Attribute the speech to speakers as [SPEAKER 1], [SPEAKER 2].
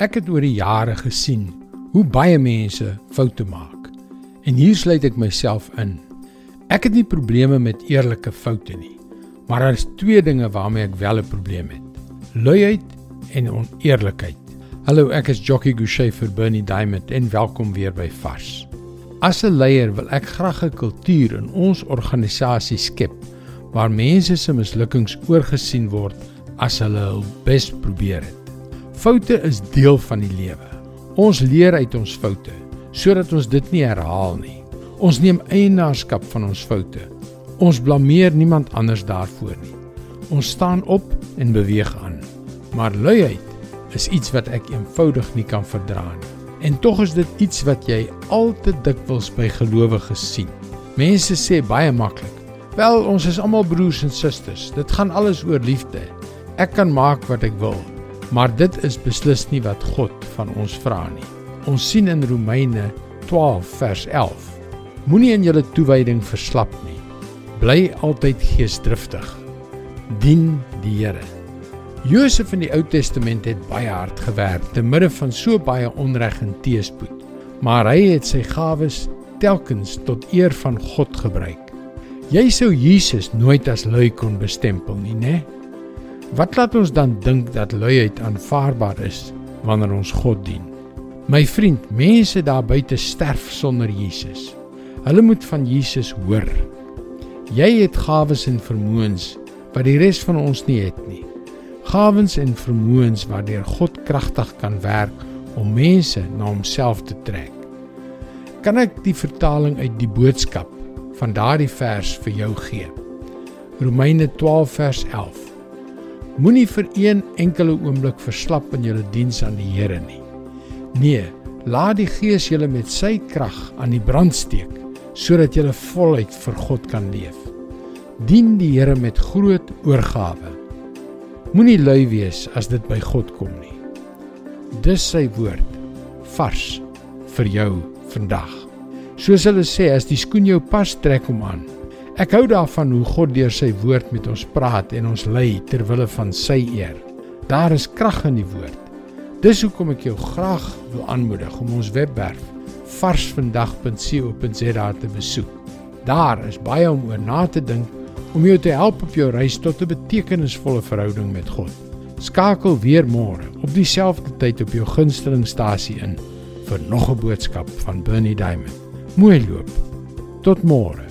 [SPEAKER 1] Ek het oor die jare gesien hoe baie mense foute maak. En hier sluit ek myself in. Ek het nie probleme met eerlike foute nie, maar daar is twee dinge waarmee ek wel 'n probleem het. Luiheid en oneerlikheid. Hallo, ek is Jockey Gouchee vir Bernie Diamond en welkom weer by Vars. As 'n leier wil ek graag 'n kultuur in ons organisasie skep waar mense se mislukkings oorgesien word as hulle hul bes probeer het. Foute is deel van die lewe. Ons leer uit ons foute sodat ons dit nie herhaal nie. Ons neem eienaarskap van ons foute. Ons blameer niemand anders daarvoor nie. Ons staan op en beweeg aan. Maar luiheid is iets wat ek eenvoudig nie kan verdra nie. En tog is dit iets wat jy al te dikwels by gelowiges sien. Mense sê baie maklik: "Wel, ons is almal broers en susters. Dit gaan alles oor liefde. Ek kan maak wat ek wil." Maar dit is beslis nie wat God van ons vra nie. Ons sien in Romeine 12 vers 11: Moenie in julle toewyding verslap nie. Bly altyd geesdriftig. Dien die Here. Josef in die Ou Testament het baie hard gewerk te midde van so baie onreg en teëspoed, maar hy het sy gawes telkens tot eer van God gebruik. Jy sou Jesus nooit as lui kon bestempel nie, né? Nee? Wat laat ons dan dink dat luiheid aanvaarbaar is wanneer ons God dien? My vriend, mense daar buite sterf sonder Jesus. Hulle moet van Jesus hoor. Jy het gawes en vermoëns wat die res van ons nie het nie. Gawes en vermoëns waardeur God kragtig kan werk om mense na homself te trek. Kan ek die vertaling uit die boodskap van daardie vers vir jou gee? Romeine 12 vers 11 Moenie vir een enkele oomblik verslap in julle diens aan die Here nie. Nee, laat die Gees julle met sy krag aan die brand steek sodat julle voluit vir God kan leef. Dien die Here met groot oorgawe. Moenie lui wees as dit by God kom nie. Dis sy woord vars vir jou vandag. Soos hulle sê, as die skoen jou pas, trek hom aan. Ek hou daarvan hoe God deur sy woord met ons praat en ons lei ter wille van sy eer. Daar is krag in die woord. Dis hoekom ek jou graag wil aanmoedig om ons webwerf varsvandag.co.za te besoek. Daar is baie om oor na te dink om jou te help op jou reis tot 'n betekenisvolle verhouding met God. Skakel weer môre op dieselfde tyd op jou gunstelingstasie in vir nog 'n boodskap van Bernie Diamond. Mooi loop. Tot môre.